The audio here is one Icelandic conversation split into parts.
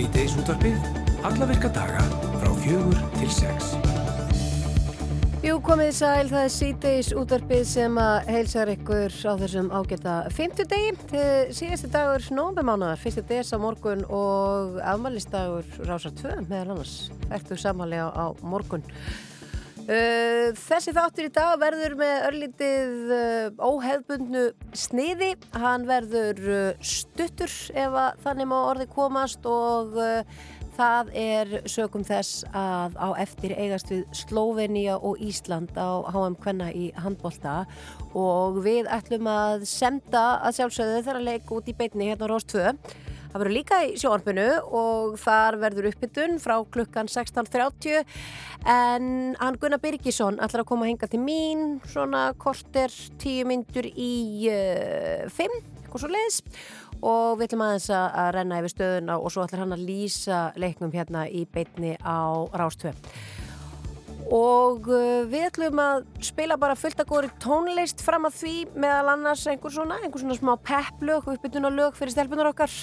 Svíteis útvarpið, alla virka daga frá fjögur til sex. Jú, komið sæl, það er síteis útvarpið sem að heilsar ykkur á þessum ágæta 50 degi. Þið síðasti dagur nómbemánaðar, fyrsti des á morgun og afmælistagur rásar 2 meðal annars. Ertu samanlega á morgun. Uh, þessi þáttur í dag verður með örlítið uh, óheðbundnu sniði. Hann verður uh, stuttur ef þannig má orði komast og það er sögum þess að á eftir eigast við Slóvenia og Ísland á HM Kvenna í handbolta og við ætlum að semta að sjálfsögðu þeirra leik út í beitni hérna á Rós 2 Það verður líka í sjónarpinu og þar verður uppbytun frá klukkan 16.30 en hann Gunnar Birgisson ætlar að koma að hinga til mín svona korter tíu myndur í uh, fimm, eitthvað svo leiðis og við ætlum aðeins að renna yfir stöðuna og svo ætlar hann að lýsa leiknum hérna í beitni á Rástvö og uh, við ætlum að spila bara fullt að góðri tónlist fram að því meðal annars einhver svona, einhver svona smá pepplög og uppbytuna lög fyrir stelpunar okkar.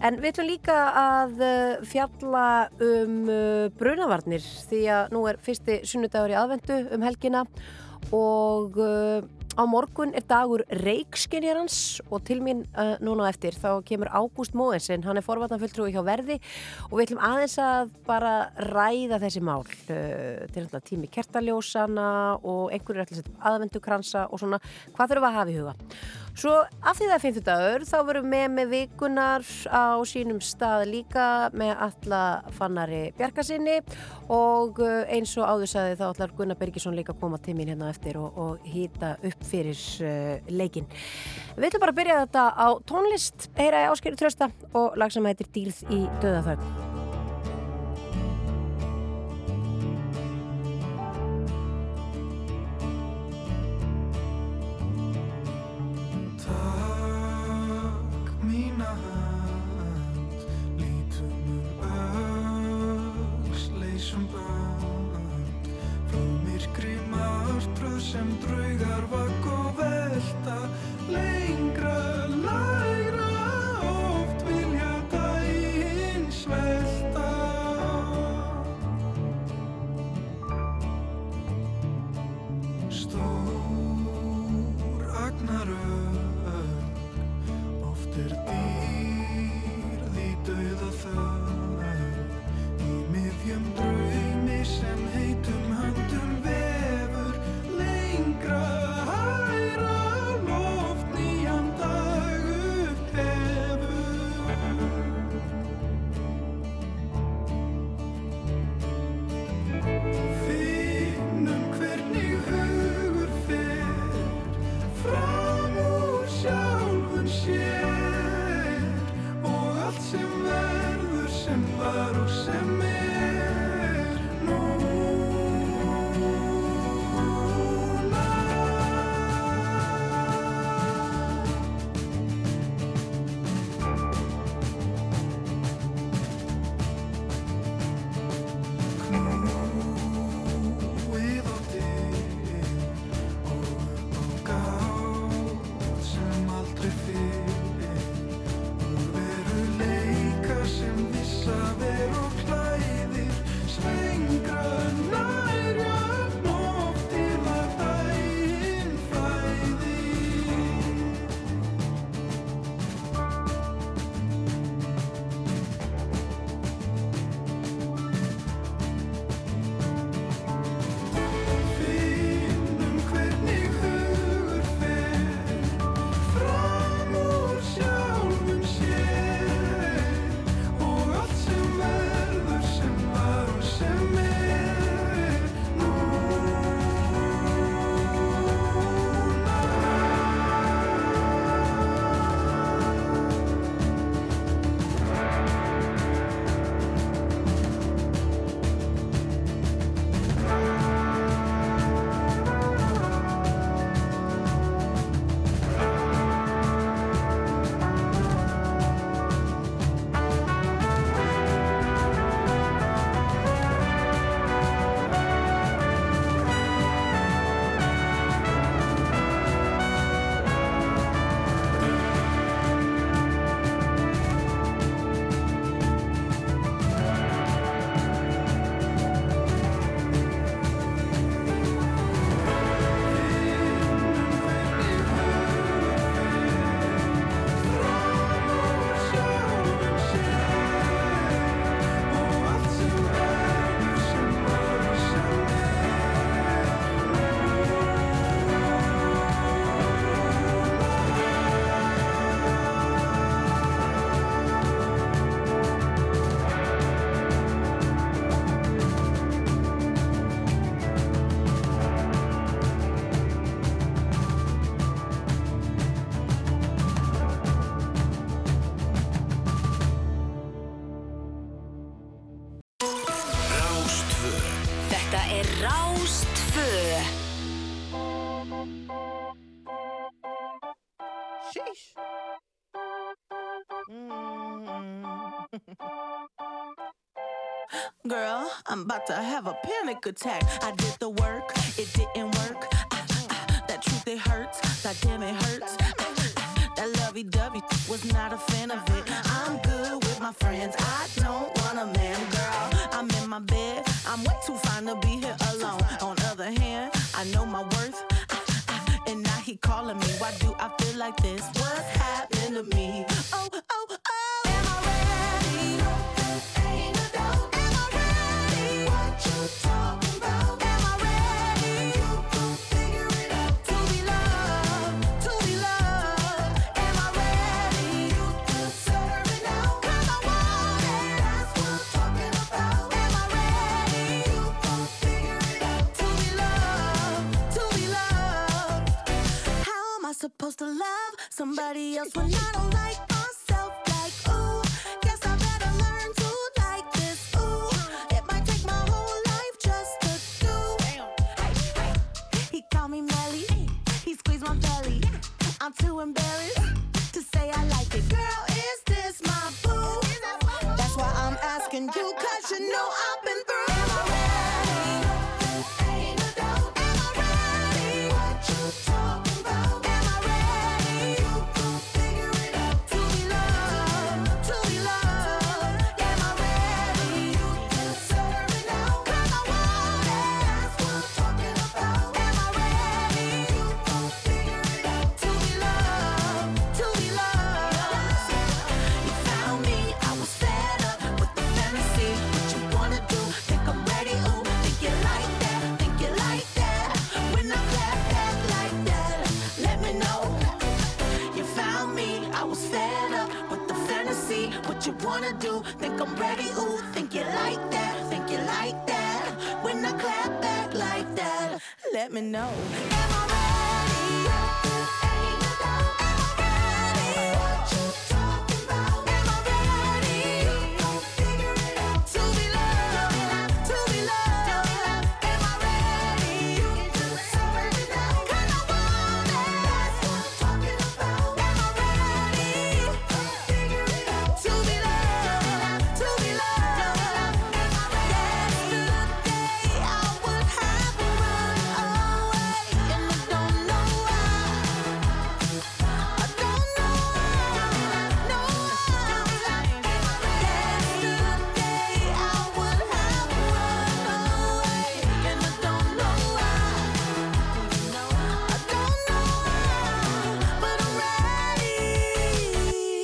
En við ætlum líka að uh, fjalla um uh, brunavarnir því að nú er fyrsti sunnudagur í aðvendu um helgina. Og Á morgun er dagur reikskinjarans og til mín uh, núna eftir þá kemur Ágúst Móensen, hann er forvartanfulltrúi hjá Verði og við ætlum aðeins að bara ræða þessi mál. Uh, til náttúrulega tími kertaljósana og einhverju er alltaf aðvendukransa og svona. Hvað þurfum að hafa í huga. Svo af því það er 50 dagur þá verum við með vikunar á sínum stað líka með alla fannari bjargasinni og uh, eins og áður saði þá ætlar Gunnar Bergesson líka að koma til mín hérna eftir og, og hýta upp fyrir uh, leikin. Við ætlum bara að byrja þetta á tónlist, heyra í áskeri trösta og lag sem heitir Dýrð í döðafögn. sem draugar vakk og velta lengra. I'm about to have a panic attack. I did the work, it didn't work. Ah, ah, that truth, it hurts. God damn, it hurts. Ah, ah, that lovey dovey was not a fan of it. I'm good with my friends. I don't want a man, girl. I'm in my bed. I'm way too fine to be here alone. On other hand, I know my worth. Ah, ah, and now he calling me. Why do I feel like this? Somebody else when I don't like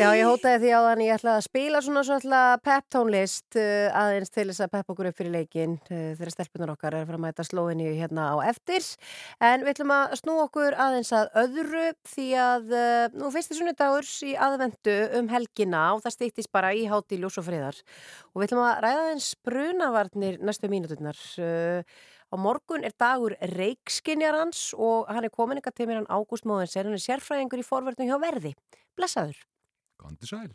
Já, ég hótaði því á þann ég ætlaði að spila svona svona pep-tónlist uh, aðeins til þess að peppa okkur upp fyrir leikin uh, þegar stelpunar okkar er að fara að mæta slóinni hérna á eftir en við ætlum að snú okkur aðeins að öðru því að uh, nú fyrsti sunnudagurs í aðvendu um helgina og það stýttist bara í háti ljós og friðar og við ætlum að ræða aðeins brunavarnir næstu mínuturnar uh, Á morgun er dagur reikskinjarans og hann er komin eitthvað til mér hann Ágúst Móðins, hann er sérfræðingur í forverðinu hjá verði. Blessaður. Gondi sæl.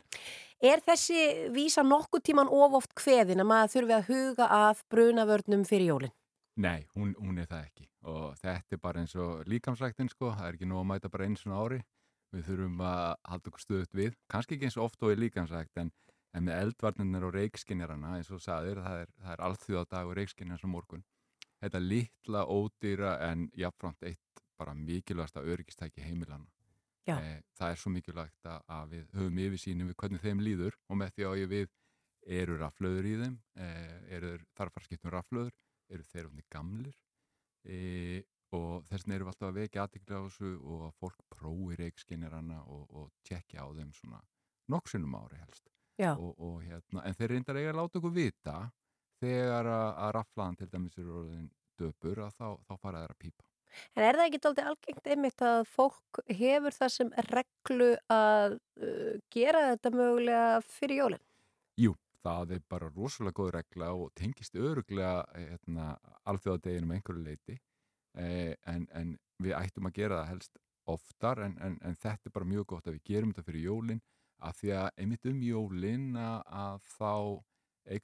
Er þessi vísa nokkuð tíman of oft kveðin að maður þurfi að huga að brunavörnum fyrir jólinn? Nei, hún, hún er það ekki. Og þetta er bara eins og líkamsræktin sko, það er ekki nú að mæta bara eins og ári. Við þurfum að halda okkur stöðut við. Kannski ekki eins og oft og í líkamsrækt en, en með eldvarnirnir og reikskinjarana eins og sagðir, það er, það er allþjóðadag og reikskinjar sem morgun. Þetta litla, ódýra en jafnframt eitt bara mikilvægasta öryggistæki heimilana Eh, það er svo mikilvægt að, að við höfum yfirsýnum við hvernig þeim líður og með því á ég við eru raflöður í þeim eh, eru þarf að fara að skipta um raflöður eru þeir ofni gamlir? E, og þess vegna erum við alltaf að vekja aðtikla á þessu og að fólk prófi reikskinjarana og, og tjekkja á þeim svona nokksunum ári helst. Og, og, hérna, en þeir reyndar eiga að láta okkur vita þegar að, að raflaðan til dæmis eru orðin döpur að þá, þá fara þeir að pípa En er það ekki dálítið algengt einmitt að fólk hefur það sem reglu að uh, gera þetta mögulega fyrir jólinn? Jú, það er bara rosalega góð regla og tengist öruglega hérna, alþjóðadeginum einhverju leiti eh, en, en við ættum að gera það helst oftar en, en, en þetta er bara mjög gott að við gerum þetta fyrir jólinn af því að einmitt um jólinn að, að þá,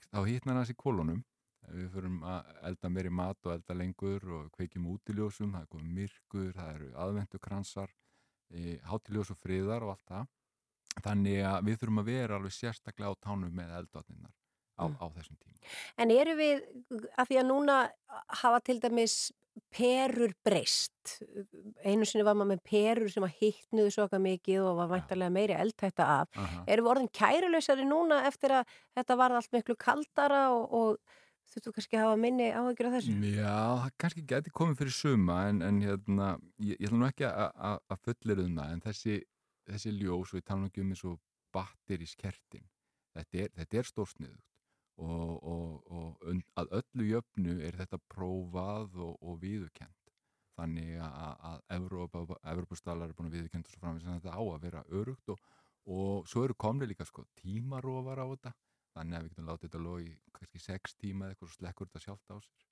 þá hittnar hans í kolonum við förum að elda meiri mat og elda lengur og kveikjum útiljósum, það er komið myrkur, það eru aðvendukransar, e, hátiljós og friðar og allt það. Þannig að við þurfum að vera alveg sérstaklega á tánum með eldvatninnar á, Mm. á þessum tíma. En eru við, að því að núna hafa til dæmis perur breyst, einu sinni var maður með perur sem að hittnuðu svo eitthvað mikið og var væntarlega meiri eldhætta af. Aha. Erum við orðin kærulausari núna eftir að þetta var allt miklu kaldara og, og þurftu kannski að hafa minni áhyggjur af þessu? Já, það kannski geti komið fyrir suma en, en hérna, ég, ég ætla nú ekki að- fullir um það en þessi, þessi ljós og ég tala nú ekki um eins og batterískertin þetta er, þetta er stórsniðugt. Og, og, og und, að öllu jöfnu er þetta prófað og, og viðurkend þannig að, að Evrópa, Evrópustallar er búin að viðurkenda og svo framvegis en þetta á að vera örugt og, svo eru komni líka sko tímarofar á þetta þannig að við getum látið þetta logi kannski sex tíma eða eitthvað og slekkur þetta sjálft á sér.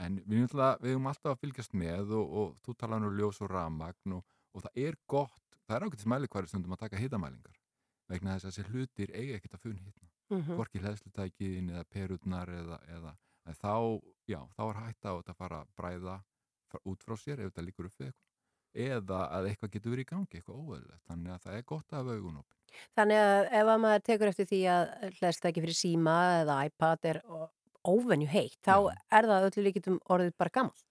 En við við erum alltaf að fylgjast með og, og þú talaði um ljós og ramagn og, og það er gott, það er ágættis mælikværi stundum að taka hitamælingar vegna þess að þessi hlutir eiga ekkert að funn hitna Mm -hmm. hvorki hlæðslutækin eða perurnar eða, eða þá, já, þá er hægt á þetta að fara að bræða út frá sér ef þetta líkur upp við eitthvað. Eða að eitthvað getur verið í gangi, eitthvað óöðlegt þannig að það er gott að hafa augun opin Þannig að ef að maður tekur eftir því að hlæst ekki fyrir síma eða iPad er óvenju heitt, þá Já. er það öllu líkitum orðið bara gammalt.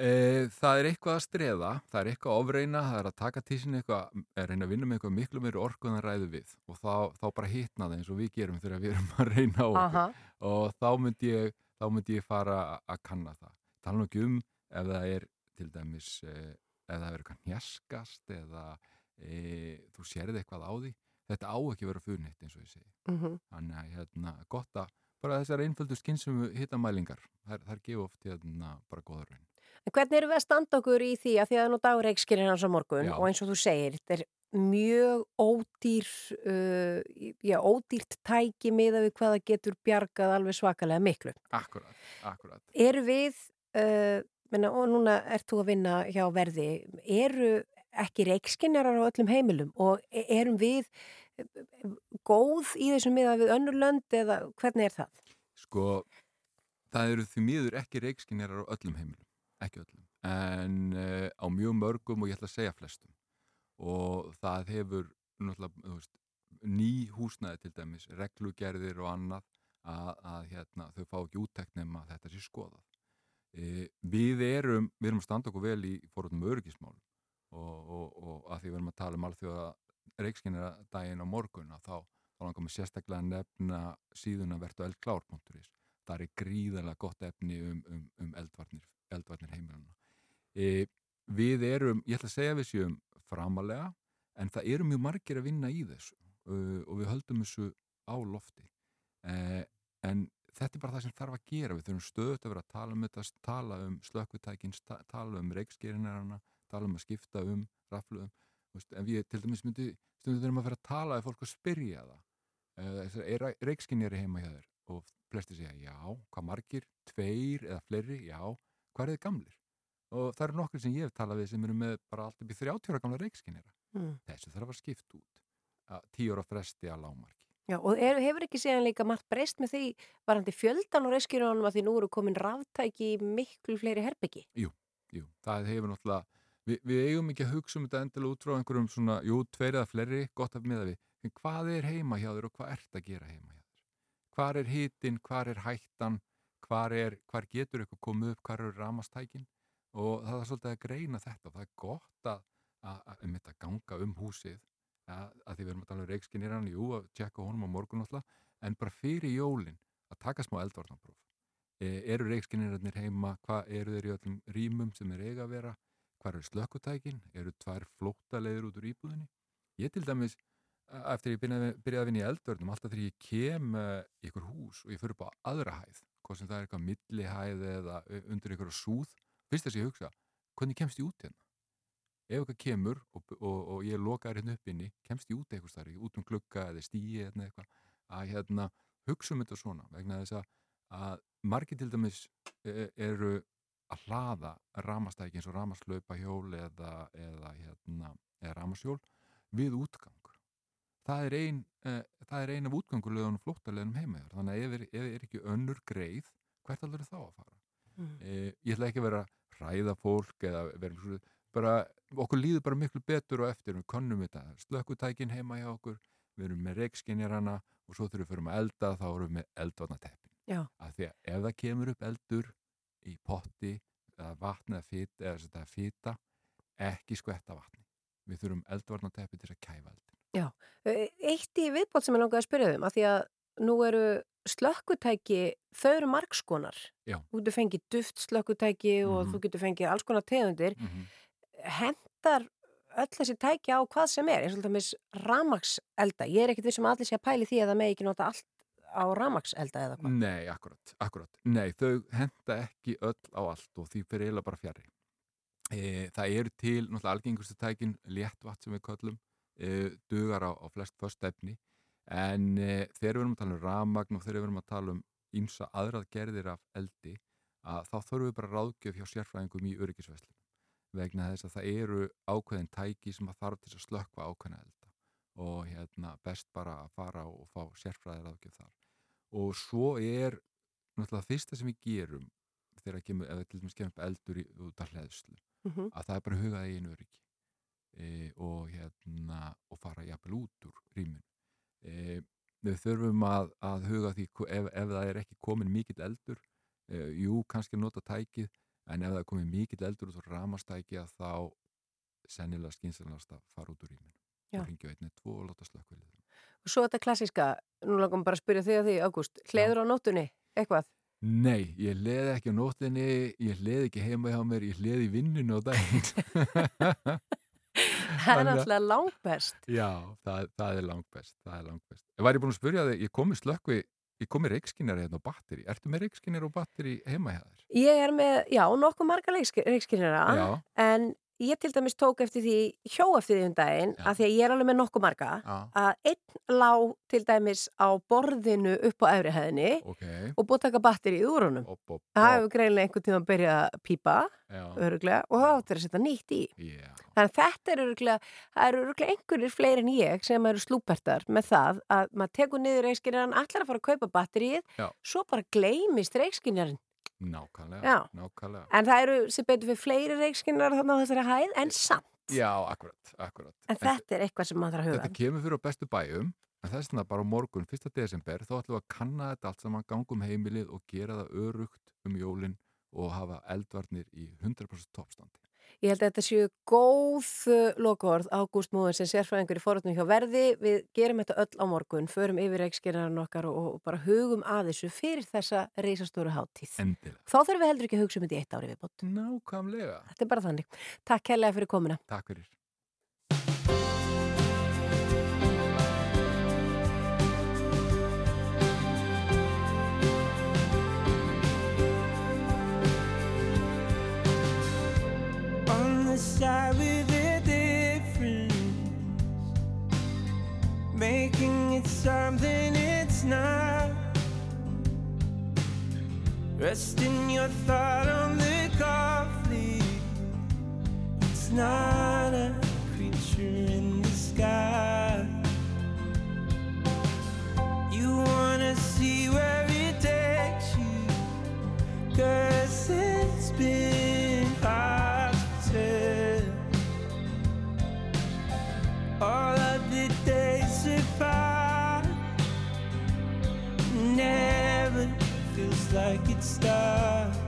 E, það er eitthvað að streða, það er eitthvað að ofreina, það er að taka til sín eitthvað, er að reyna að vinna með eitthvað miklu meiri orku en það ræðu við og þá, þá bara hitna það eins og við gerum þegar við erum að reyna á okkur og þá myndi ég, þá myndi ég fara að kanna það. Tala nú ekki um ef það er til dæmis, e, ef það er eitthvað njaskast eða e, þú sérði eitthvað á því, þetta á ekki að vera funitt eins og ég segi. mm Þannig að hérna, gott að bara þessar einföldu skynsum hitamælingar, þær, þær gefa oft hérna, bara góða raun. En hvernig erum við að standa okkur í því að því að nú dagur reikskilin hans á morgun Já. og eins og þú segir, þetta er mjög ódýr, uh, já, ódýrt tæki miða við hvaða getur bjargað alveg svakalega miklu. Akkurat, akkurat. Eru við, uh, menna, og núna ert þú að vinna hjá verði, eru ekki reikskinjarar á öllum heimilum og e- erum við góð í þessum miða við önnur lönd eða hvernig er það? Sko, það eru því miður ekki reikskinjarar á öllum heimilum, ekki öllum, en uh, á mjög mörgum og ég ætla að segja flestum. Og það hefur, náttúrulega, veist, ný húsnæði til dæmis, reglugerðir og annað, að, að hérna, þau fá ekki úttekt nema að þetta sé skoðað. E, við erum, við erum að standa okkur vel í fórhundum öryggismál og, og, og að því við erum að tala um alþjóða reikskinjaradaginn á morgun að þá, þá langar mér sérstaklega að nefna síðuna vertu eldklár.is það er gríðarlega gott efni um, um, um eldvarnir, eldvarnir heimilana. E, við erum, ég ætla að segja við séum framalega, en það eru mjög margir að vinna í þessu uh, og við höldum þessu á lofti. E, en þetta er bara það sem þarf að gera. Við þurfum stöðut að vera að tala um þetta, tala um slökkutækinn, tala um reikskerinarana, tala um að skipta um rafluðum. Ef ég til dæmis myndi, stundum þurfum að vera að tala ef fólk að spyrja það. E, er reikskinjari heima hjá þér? Og flesti segja já, hvað margir, tveir eða fleiri, já, hvað er þið gamlir? Og það eru nokkur sem ég hef talað við sem eru með bara allt upp í 30 ára gamla reikskinjara. Mm. Þessu þarf að skipta út. Að 10 ára fresti að lámarki. Já, og er, hefur ekki síðan líka margt breyst með því varandi fjöldan og reiskjörunum að því nú eru komin ráftæki í miklu fleiri herbyggi? Jú, það hefur náttúrulega, vi, við eigum ekki að hugsa um þetta endilega út frá einhverjum svona, jú, tveir eða fleiri, gott af miða við, en hvað er heima hjá þér og hvað ert að gera heima hjá þér? Hvar er hitin, hvar er hættan, hvar, er, hvar getur eitthvað komið upp, hvar eru ramastækin og það er svolítið að greina þetta. Og það er gott að, að, að, að ganga um húsið að, að því við erum að tala um reikskinnirann, jú, að tjekka honum á morgun alltaf, en bara fyrir jólin að taka smá eldvarnarpróf. E, eru reikskinniranir heima, hvað eru þeir í öllum rýmum sem er eiga að vera, hvað eru slökkutækin, eru tvær flóttalegir út úr íbúðinni. Ég til dæmis, eftir ég byrjaði, byrjaði að vinna í eldvörnum, alltaf þegar ég kem uh, í ykkur hús og ég fyrir upp á aðra hæð, hvað sem það er eitthvað millihæð eða undir ykkur súð, fyrst þess að ég hugsa, hvernig kemst ég út hérna? ef eitthvað kemur og, og, og ég lokaður hérna upp inni, kemst ég út eitthvað starf, út um klukka eða stíi eða eitthvað, að hérna hugsa um þetta svona, vegna þess að, margir til dæmis e, eru að hlaða ramastæki eins og ramaslaupa hjól eða, eða, hérna, eða ramashjól við útgang. Það er ein, e, það er ein af útgangulegunum flóttalegunum heimaður, þannig að ef er, ef er ekki önnur greið, hvert alveg þá að fara? Mm. e, ég ætla ekki að vera hræða fólk eða vera bara, okkur líður bara miklu betur og eftir, við konnum þetta slökkutækin heima hjá okkur við erum með reikskinjarana og svo þurfum við að elda þá erum við með eldvarnateppin. Af því að ef það kemur upp eldur í potti eða vatn eða fýta eða þetta fýta ekki skvetta vatni við þurfum eldvarnateppi til að kæfa eldin Eh, Eitt í viðbót sem ég langaði að spyrja um, að því að nú eru slökkutæki, þau eru margskonar. Já. Þú getur fengið duft slökkutæki og Mhm. þú getur fengið alls konar tegundir. mm -hmm. Hendar öll þessi tæki á hvað sem er, eins og þetta með ramakselda. Ég er ekkit vissum að allir sé að pæli því að það megi ekki nota allt á ramakselda eða hvað. Nei, akkurat, akkurat. Nei, þau henda ekki öll á allt og því fyrir eiginlega bara fjari. E, það eru til, náttúrulega algengustu tækin, léttvatt sem við köllum, e, dugar á, á flest först efni, en e, þegar við erum að tala um ramagn og þegar við erum að tala um ímsa aðrað gerðir af eldi, að þá þurfum við bara ráðgjöf hjá sérfræðingum í öryggisveslunum vegna þess að það eru ákveðin tæki sem að þarf til að slökkva ákveðina elda og hérna best bara að fara og fá sérfræðir ráðgjöf þar og svo er náttúrulega fyrsta sem við gerum þegar kemur, ef við til dæmis kemur upp eldur í, út af hlæðslu, Mm að það er bara hugað eigin öryggi e, og hérna og fara jafnvel út úr rýminu e, við þurfum að, að huga því ef, ef það er ekki komin mikill eldur e, jú, kannski nota tækið en ef það er komin mikill eldur út úr ramastæki að þá sennilega skynsalast að fara út úr rýminu Já. og ringja einnig tvo og láta slökkvilið Og svo þetta klassiska, nú langum bara að spyrja þig að því, Ágúst, hleður á nótunni, eitthvað? Nei, ég leði ekki á nóttinni, ég leði ekki heima hjá mér, ég leði í vinninu á daginn. Það er náttúrulega langbest. Já, það, það er er best. Ég væri búin að spyrja þig, ég kom í slökkvi, ég kom í reikskinari hérna á batteri. Ertu með reikskinari og batteri heima hjá þér? Ég er með, já, nokkuð marga reikskinnara, Já, en ég til dæmis tók eftir því, hjó eftir því um daginn, Já. að því að ég er alveg með nokkuð marga, já, að einn lá til dæmis á borðinu upp á efri hæðinni ok, og búið að taka batterið úr honum. op, op, Það hefur greinlega einhvern tíma að byrja að öruglega, og það áttur að setja nýtt í. já, Þannig að þetta er eru öruglega einhverjir fleiri en ég sem eru slúpertar með það að maður tekur niður reikskinnarinn, allar að fara að kaupa batterið, svo bara gleymist reikskinnarinn. Nákvæmlega, nákvæmlega. En það eru sem betur fyrir fleiri reikskinnar þarna á þessari hæð, en samt. Já, akkurat, akkurat. En þetta er eitthvað sem maður þarf að huga. Þetta kemur fyrir á bestu bæjum en þess vegna bara morgun, 1. desember þá ætlum við að kanna þetta allt saman gangum heimilið og gera það örugt um jólin og hafa eldvarnir í 100% toppstandi. Ég held að þetta séu góð uh, lokaorð Ágúst Móðin sem sérfræðingur í forrætnum hjá verði. Við gerum þetta öll á morgun, förum yfir reikskinnaran okkar og, bara hugum að þessu fyrir þessa reisastóru hátíð. Endilega. Þá þurfum við heldur ekki að hugsa um þetta í eitt ári viðbót. Nákvæmlega. Þetta er bara þannig. Takk kærlega fyrir komuna. Takk fyrir. Side with a difference, making it something it's not. Resting your thought on the coffee, it's not a creature in the sky. You wanna see where it takes you. Cause All of the days apart Never feels like it starts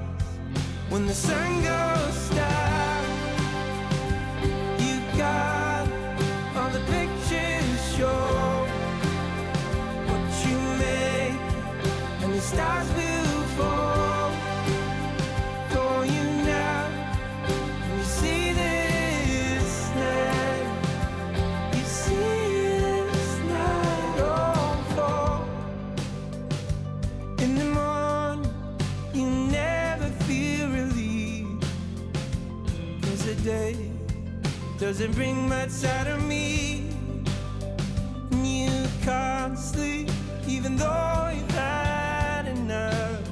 When the sun goes down doesn't bring much out of me. And you can't sleep, even though you've had enough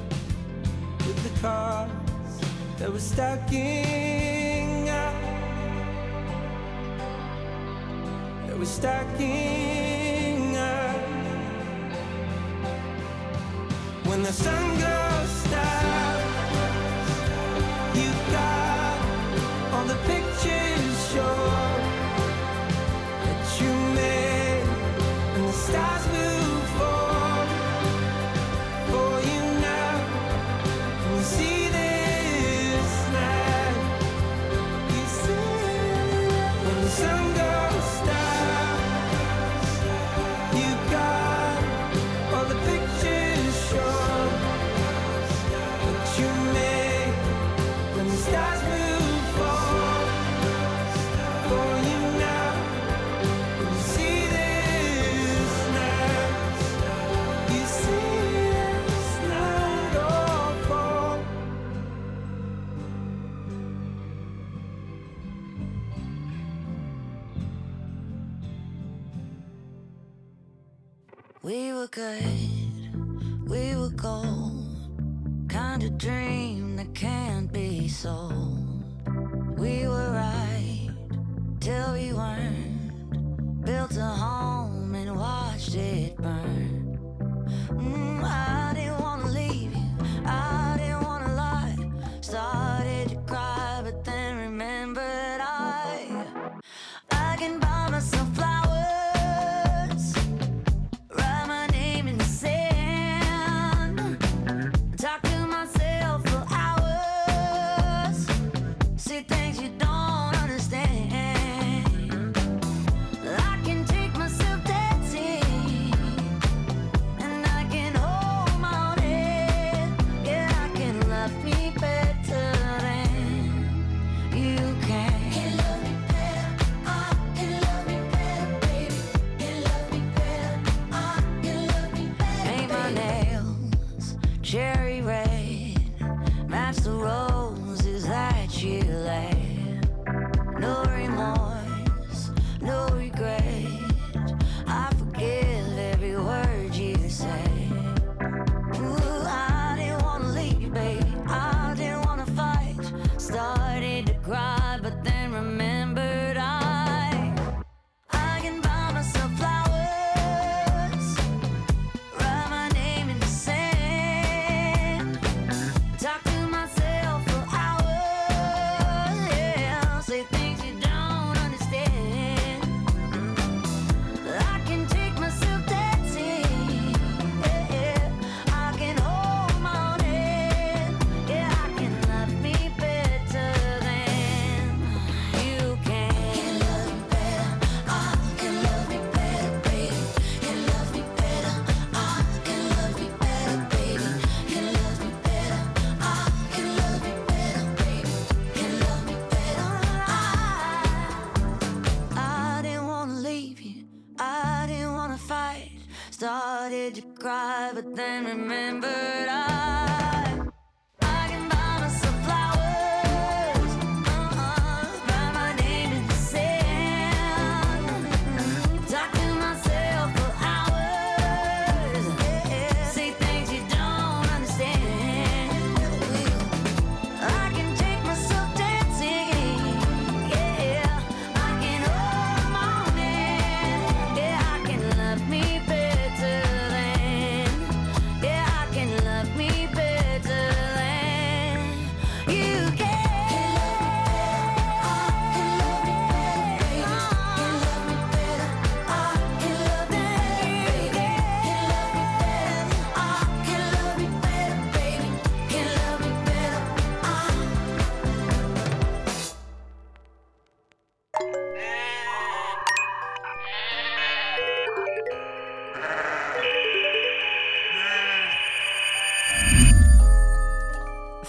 with the cars that were stacking up. That were stacking up. When the sun goes good,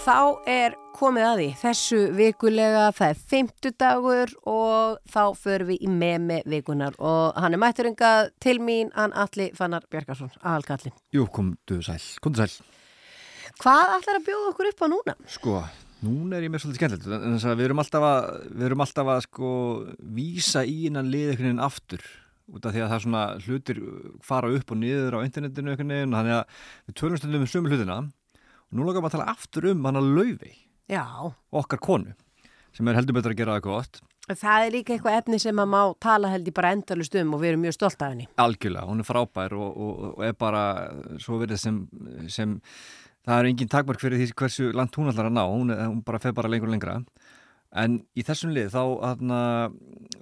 Þá er komið að því þessu vikulega, það er fimmtudagur og þá förum við í memi vikunar og hann er mætturingað til mín, hann Alli Fannar Bjarkarsson, aðalkallin. Jú, komdu sæl, komdu sæl. Hvað ætlar að bjóða okkur upp á núna? Sko, núna er ég með svolítið skemmtilegt en þess að við erum alltaf að, við erum alltaf að sko vísa í innan lið einhvern veginn aftur út af því að það er svona hlutir fara upp og niður á internetinu einhvern veginn þannig að við tölum stundum um sömu hlutina nú langar maður að tala aftur um hana laufi okkar konu sem er heldur betur að gera það gott. Það er líka eitthvað efni sem að má tala held í bara endalust um og við erum mjög stolt af henni. algjörlega, hún er frábær og, og, og er bara svo verið sem, sem það er engin takmark fyrir því hversu langt hún ætlar að ná, hún, hún bara fer bara lengur og lengra. En í þessum lið þá hana,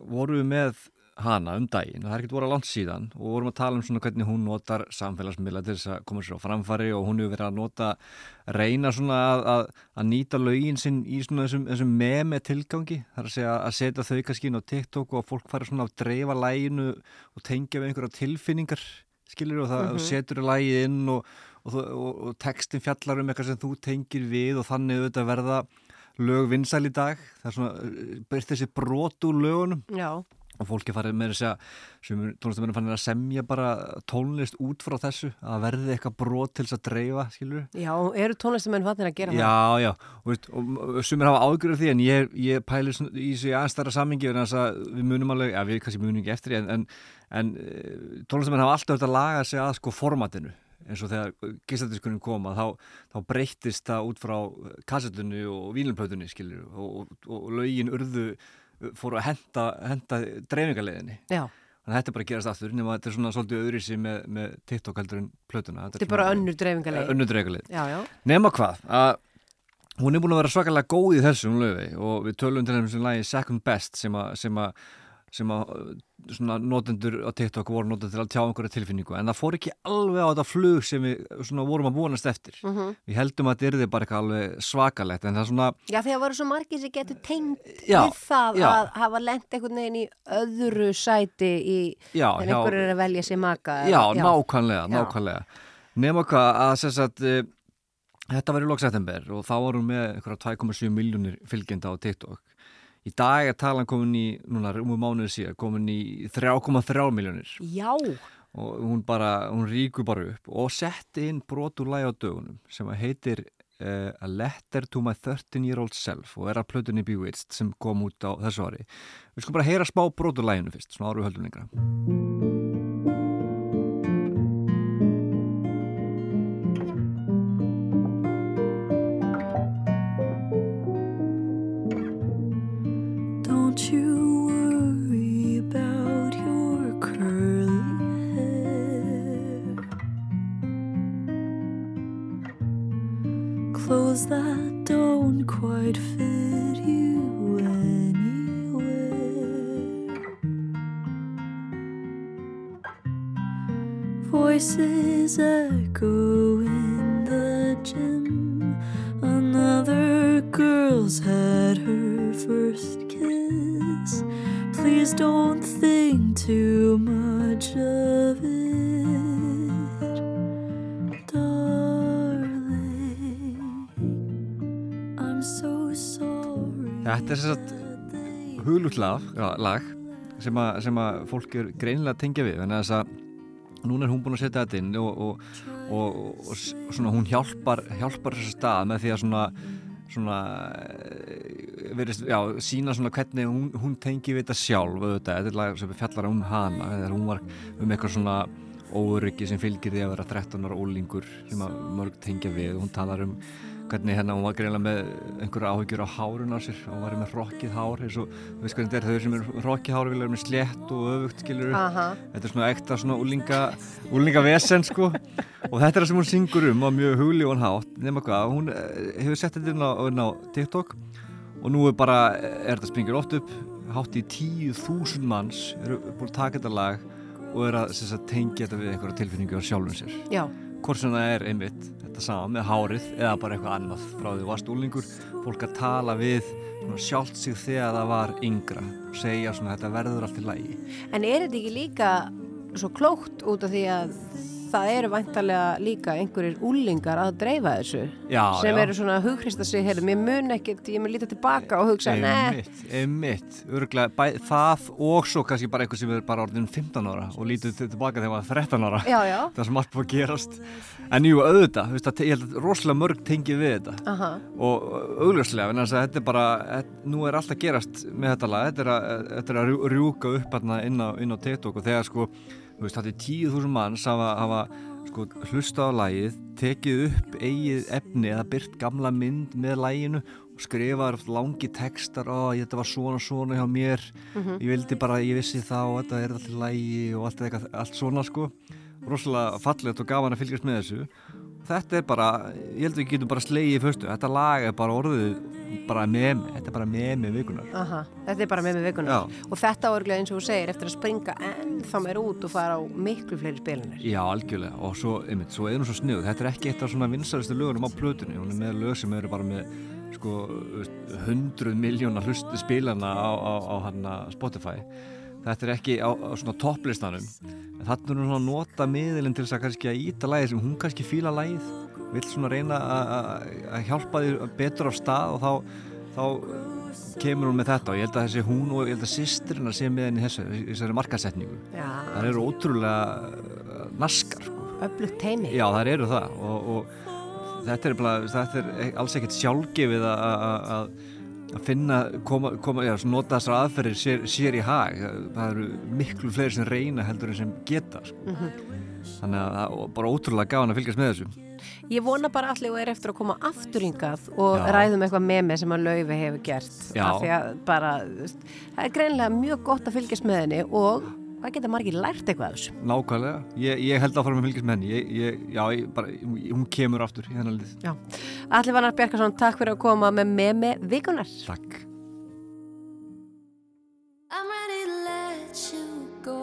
vorum við með hana um daginn. Og það er ekkert voru að langt síðan og vorum að tala um svona hvernig hún notar samfélagsmiðla til þess að koma sér á framfæri og hún hefur verið að nota reyna svona að, að, að nýta lögin sinn í svona þessum, þessum meme tilgangi. Þar að segja að setja þau kannski inn á TikTok og að fólk fara svona að dreifa læginu og tengja við einhverja tilfinningar skilur og það mm setur lægið inn og, og, og, og, textin fjallar um eitthvað sem þú tengir við og þannig auðvitað verða lög vinsæl í dag. Það er svona, byrst þessi brot úr lögunum. Já, og fólki farið með þess að sem tónlistamennir fannir að semja bara tónlist út frá þessu að verði eitthvað brot til þess að dreifa, skilur Já, eru tónlistamenn fannir að gera Já, já, og, veist, og sumir hafa ágjörðu því en ég, ég pæli svona í þessu aðstæra sammingi en þess að við munum alveg, já við kannski munum ekki eftir en, en, en eh, tónlistamenn hafa alltaf verið að laga sig að sko formatinu. Eins og þegar gísladiskunum kom að þá, þá breyttist það út frá kassetunni og vínilplötunni skilur og, og, og lögin urðu fóru að henda, henda dreifingarleginni Já, þannig að þetta er bara að gerast aftur nema þetta er svona svolítið öðri sem með, með TikTok heldur en plötuna. Þetta er bara önnur dreifingarlegin Já, já, nema hvað að hún er búin að vera svakalega góð í þessum löfi og við tölum til þessum lagi Second Best sem að, sem að svona notendur á TikTok voru notendur til að tjá einhverja tilfinningu en það fór ekki alveg á þetta flug sem við svona vorum að vonast eftir Mhm. við heldum að þetta yrði bara eitthvað alveg svakalegt en það svona, já því að voru svo margir sem getur tengt Já, við það já. að hafa lent einhvern veginn í öðru sæti í já, en einhver er að velja sér maka já, eða- nákvæmlega, Já. nákvæmlega nema hvað að sagt uh, þetta var í lók september og þá vorum við einhverja 2,7 miljónir fylgjenda á TikTok í dag er talan komin í núna um mánuður síðan komin í 3,3 miljónir Já, og hún bara, hún ríkur bara upp og setti inn brotur læg á dögunum sem heitir uh, A Letter to my 13 year old self og er að plötunni Bewitched sem kom út á þessu ári. Við skulum bara heyra smá brotur læginu fyrst svona áru höldum That don't quite fit you anywhere. Voices echo in the gym. Another girl's had her first kiss. Please don't think too much of it, Þetta er sagt huglut lag, lag sem, að, sem að fólk er greinilega að tengja við. En þess að núna er hún búin að setja þetta inn og, og, og, og svona hún hjálpar, hjálpar þess að stað með því að svona svona eh, verið, já, sína svona hvernig hún, hún tengi við þetta sjálf þetta er lag sem fjallar um hana þegar hún var um eitthvað svona óöryggi sem fylgir því að vera 13 ára ólingur sem að mörg tengja við. Hún talar um hvernig hérna hún var greinlega með einhverja áhyggjur á hárun á sér. Og var með rokkið hár eins og þú veist hvernig þetta er þau sem er rokkið hár vilja vera með slétt og öfugt skilur aha. Þetta er svona ekta svona úlinga úlinga vesen sko. Og þetta er það sem hún syngur um á mjög hugli og hátt. Nema hvað, hún eh, hefur sett þetta inn á, inn á TikTok og nú er bara, er þetta springir oft upp. Hátt í 10.000 manns eru búin að taka þetta lag og er að sagt, tengja þetta við einhverja tilfinningu á sjálfum sér. Já, hvort sem það er einmitt þetta sama með hárið eða bara eitthvað annað frá því varst úlingur fólk að tala við sjálft sig þegar það var yngra og segja svona þetta verður allt í lagi. En er þetta ekki líka svo klókt út af því að það eru væntalega líka einhverjir úlingar að dreifa þessu já, sem já. eru svona að hughrista sig heyrðum, ég mun ekkert, ég mun líta tilbaka og hugsa, einmitt, einmitt. Örgulega, bæ, það og svo kannski bara eitthvað sem er bara orðin 15 ára og lítið til- tilbaka þegar maður var 13 ára. Já, það sem allt búið að gerast. En jú, auðvitað, ég held að rosalega mörg tengið við þetta. Aha, og augljóslega, en þess að þetta er bara nú er allt að gerast með þetta lag. Þetta er að, þetta er að rjú- rjúka upp inn á, á TikTok og þegar sko veist, þetta er 10.000 manns hafa, hafa sko, hlusta á lagið tekið upp eigið efni eða byrt gamla mynd með laginu og skrifaður oft langi textar ó, þetta var svona svona hjá mér. Ég vildi bara, ég vissi það og þetta er allt í lagi og allt, eitthvað, allt svona sko. Rosalega fallegt og gaman að fylgjast með þessu þetta er bara, ég held að við getum bara slegið í föstu, þetta lag er bara orðið bara memi, þetta er bara memi vikunar aha, þetta er bara með með vikunar Já. og þetta árlega eins og þú segir eftir að springa ennþá meir út og fara á miklu fleiri spilinir Já, algjörlega, og svo, einmitt, svo er hún svo sniður þetta er ekki eitt af svona vinsaristu lögunum á plötunni. Hún er með lög sem eru bara með sko, hundruð miljóna hlustu spilana á, á, á hana Spotify þetta er ekki á, á svona topplistanum. En þannig er hún að nota miðilinn til þess að kannski að íta lagið sem hún kannski fíla lagið. Vill svona reyna að- hjálpa því betur af stað og þá þá kemur hún með þetta. Og ég held að þessi hún og ég held að sýstrina sé með henni þessu, þessari markasetningu það eru ótrúlega uh, naskar sko. öflugt teimi. já það eru það. Og, og þetta er, bara, þetta er alls ekkert sjálfgefið að- að finna, koma, koma já, nota þessar aðferðir sér, sér í hag það eru miklu fleiri sem reyna heldur en sem geta sko. þannig að það er bara ótrúlega gáðan að fylgjast með þessu Ég vona bara allir og er eftir að koma afturingað og Já. ræðum eitthvað með mig sem að Laufi hefur gert. Af því að bara, það er greinlega mjög gott að fylgjast með henni og það geta margir lært eitthvað af þessu. Nákvæmlega, ég, ég held að fara með fylgjast með henni ég, ég, já, ég, bara, hún kemur aftur í þennan lið Já. Allir Vannar Bjarkarsson, takk fyrir að koma með memi vikunar. Takk I'm ready to let you go.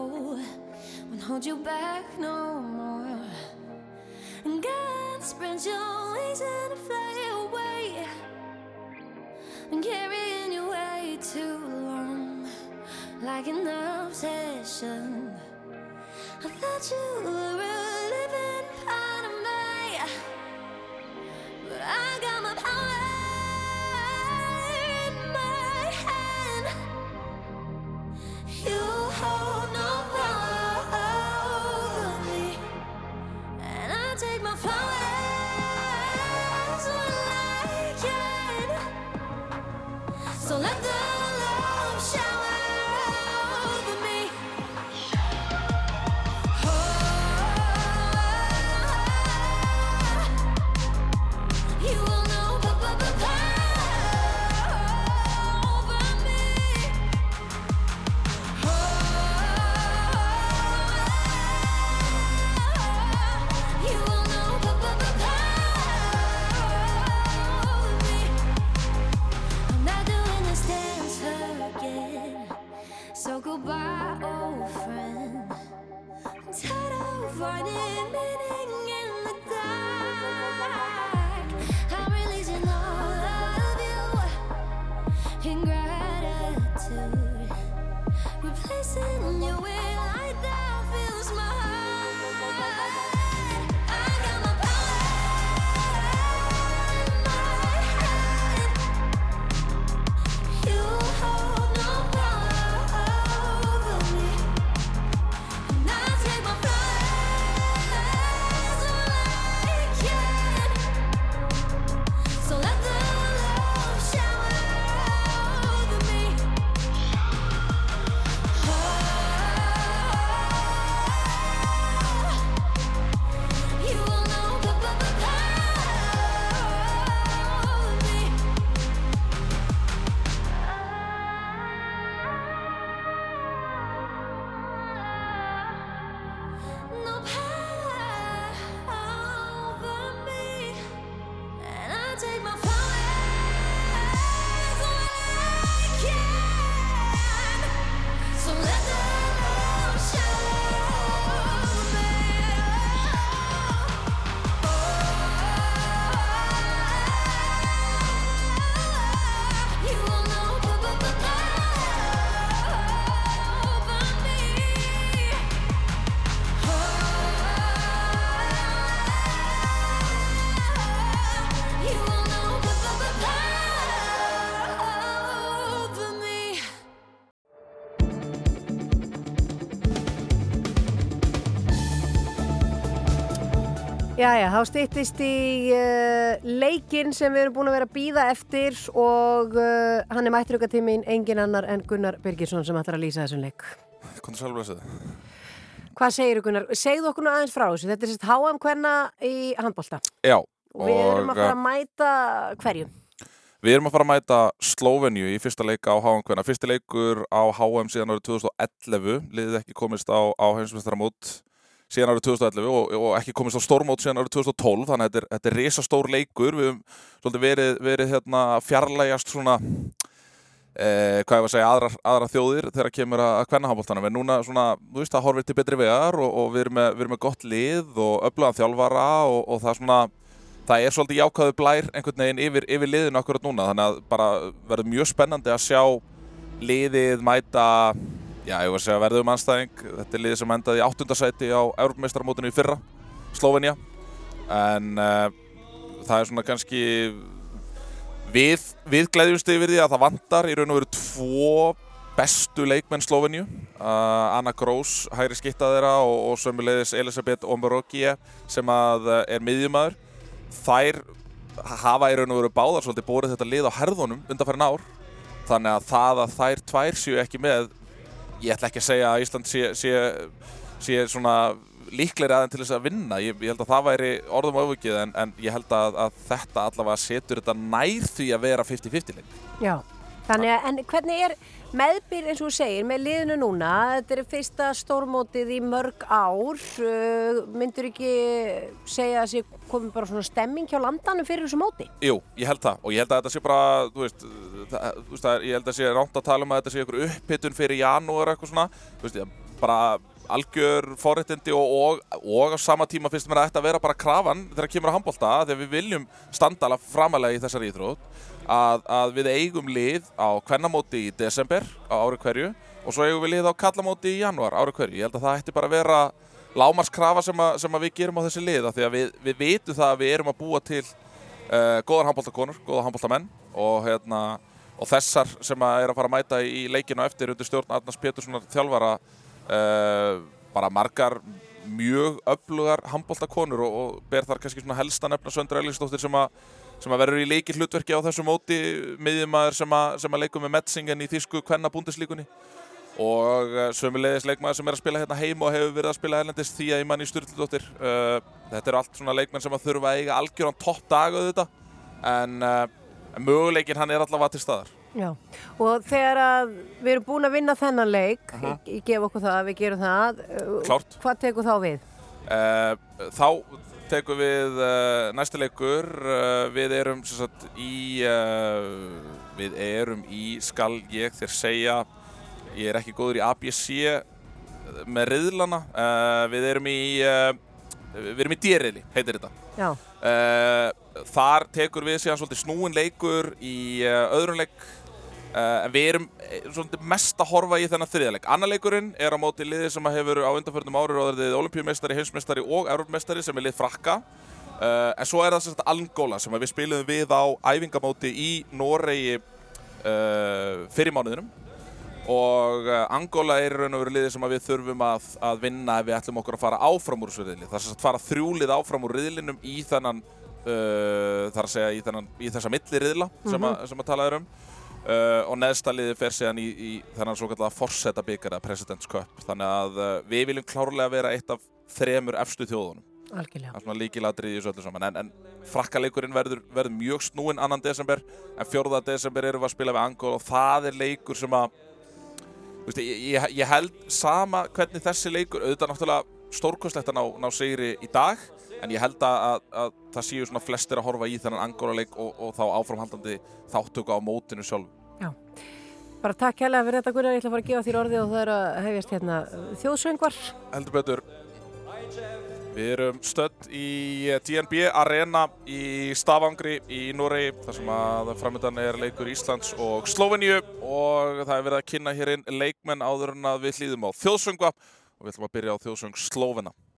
Won't hold you back no more. And God spread your wings and fly away. And carrying you way too long, like an obsession. I thought you Jæja, þá stýttist í uh, leikinn sem við erum búin að vera að býða eftir og uh, hann er mættur ykkur tímin engin annar en Gunnar Birgisson sem ætlar að lýsa þessum leik. Kontur sjálflæsið. Hvað segir Gunnar? Segðu okkur nú aðeins frá þessu. Þetta er sérst HM hvenna í handbólta Já. og við erum að fara eh, að mæta hverju? Við erum að fara að mæta Slovenju í fyrsta leika á HM hvenna. Fyrsti leikur á HM síðan árið 2011. Liðið ekki komist á, á heimsmyndaramót síðan árið 2011 og, og ekki komist á stórmót síðan árið 2012. Þannig að þetta er, þetta er risastór leikur. Við höfum svolítið verið, verið hérna, fjarlægast svona, eh, hvað ég var að segja, aðrar, aðrar þjóðir þegar kemur að kvennaháboltanum. En núna svona, þú veist, það horfir til betri vegar og, og við, erum með, við erum með gott lið og öflugan þjálfara og, og það svona það er svolítið jákvæðu blær einhvern veginn yfir, yfir liðinu akkurat núna þannig að bara verður mjög spennandi að sjá liðið mæta já, ég var að segja verðum anstæðing þetta er liðið sem endaði í áttundasæti á Európmeistarmótinu í fyrra, Slovenia en uh, það er svona kannski við, við gleðjumst yfir því að það vantar í raun og veru tvo bestu leikmenn Slovenju uh, Anna Grós, hægri skitta þeirra og, og sömulegis Elisabeth Omorogie sem að uh, er miðjumæður þær hafa í raun og veru báðar svolítið bórið þetta lið á herðunum undanfærin ár. Þannig að það að þær tvær séu ekki með ég ætla ekki að segja að Ísland sé, sé, sé svona líklegri aðeins til þess að vinna. Ég, ég held að það væri orðum ofukið en, en ég held að, að þetta allavega setur þetta nær því að vera 50-50 leik. Já, þannig að, en hvernig er meðbyr eins og þú segir, með liðinu núna, þetta er fyrsta stórmótið í mörg ár, uh, myndur ekki segja að sé komið bara svona stemming hjá landanum fyrir þessu móti? Jú, ég held það. Og ég held að þetta sé bara, veist, það, það, ég held að sé ránt að tala um að þetta sé einhver upphittun fyrir janúar eitthvað svona, veist, bara algjör forréttindi og, og, og á sama tíma finnst mér að þetta vera bara krafan þegar kemur að handbólta þegar við viljum standa alveg framalega í þessari íþrótt að, að við eigum lið á kvennamóti í desember á ári hverju og svo eigum við lið á kallamóti í januar ári hverju. Ég held að það ætti bara að vera lámarskrafa sem, að, sem að við gerum á þessi lið af því að við, við vitum það að við erum að búa til uh, góðar handbóltakonur, góðar handbóltamenn og, hérna, og þessar sem að er að fara að mæta í leikinu eftir undir stjórn Arnars Péturssonar þjálfara uh, bara margar mjög öflugar handbóltakonur og, og ber þar kannski svona helsta nefna Söndra Ellingsdóttir sem að sem að verður í leikið hlutverki á þessu móti miðjumæður sem að, sem að leikum með Metzingen í þýsku kvennabúndislíkunni og uh, sömulegis leikmaður sem er að spila hérna heim og hefur verið að spila erlendist því að í manni Sturldóttir uh, þetta eru allt svona leikmenn sem að þurfa að eiga algjöran topp dag auðvitað en uh, möguleikin hann er allavega til staðar Já, og þegar að við erum búin að vinna þennan leik, Aha. ég, ég gef okkur það, við gerum það, uh, Klárt. hvað tekur þá við? Uh, þá tekum við uh, næsti leikur. Uh, við erum sagt í uh, við erum í skal ég þér segja ég er ekki góður í ABC með riðlana. Við erum í við erum í dýriðli, heitir þetta. Já, þar tekur við síðan svolítið snúin leikur í öðrum leik uh, en við erum eh, svolítið mest að horfa í þennan þriðaleg annar leikurinn er á móti liði sem að hefur á undanförnum árið orðið olimpíumeistari, heimsmeistari og európmeistari sem er lið frakka. Uh, en svo er það sagt Angola sem að við spilum við á æfingamóti í Noregi uh, fyrir mánuðinum. Og Angola er raun og veru liði sem að við þurfum að, að vinna ef við ætlum okkur að fara áfram úr þessu riðli. Það er sem sagt fara þrjúlið áfram úr riðlinum í þennan, þar að segja í, þennan, í þessa milli riðla sem, að, sem að tala er um uh, og neðsta liði fer síðan í, í þennan svo kallega forsetta byggar eða President's Cup. Þannig að uh, við viljum klárlega vera eitt af þremur efstu þjóðunum. algjörlega. Það er svona líkiladrið í þessu öllu saman. En, en frakkaleikurinn verður, verður mjög snúinn annan desember en fjórða desember erum við að spila við Angola og það er leikur sem að veist, ég, ég, ég held sama hvernig þessi leikur, auðvitað náttúrulega stórkostlegt að ná, ná sigri í dag en ég held að, að, að það séu svona flestir að horfa í þennan Angola-leik og, og þá áframhaldandi þáttöku á mótinu sjálf. Bara takk hérlega fyrir þetta Gunnar, ég ætla að fara að gefa þér orðið og það er að hefjast hérna uh, þjóðsöngvar. Heldur betur, við erum stödd í DNB Arena í Stavangri í Noregi þar sem að framöndan er leikur Íslands og Sloveníu og það er verið að kynna hér inn leikmenn áður en að við hlýðum á þjóðsöngva og við ætlum að byrja á þjóðsöng Slovena.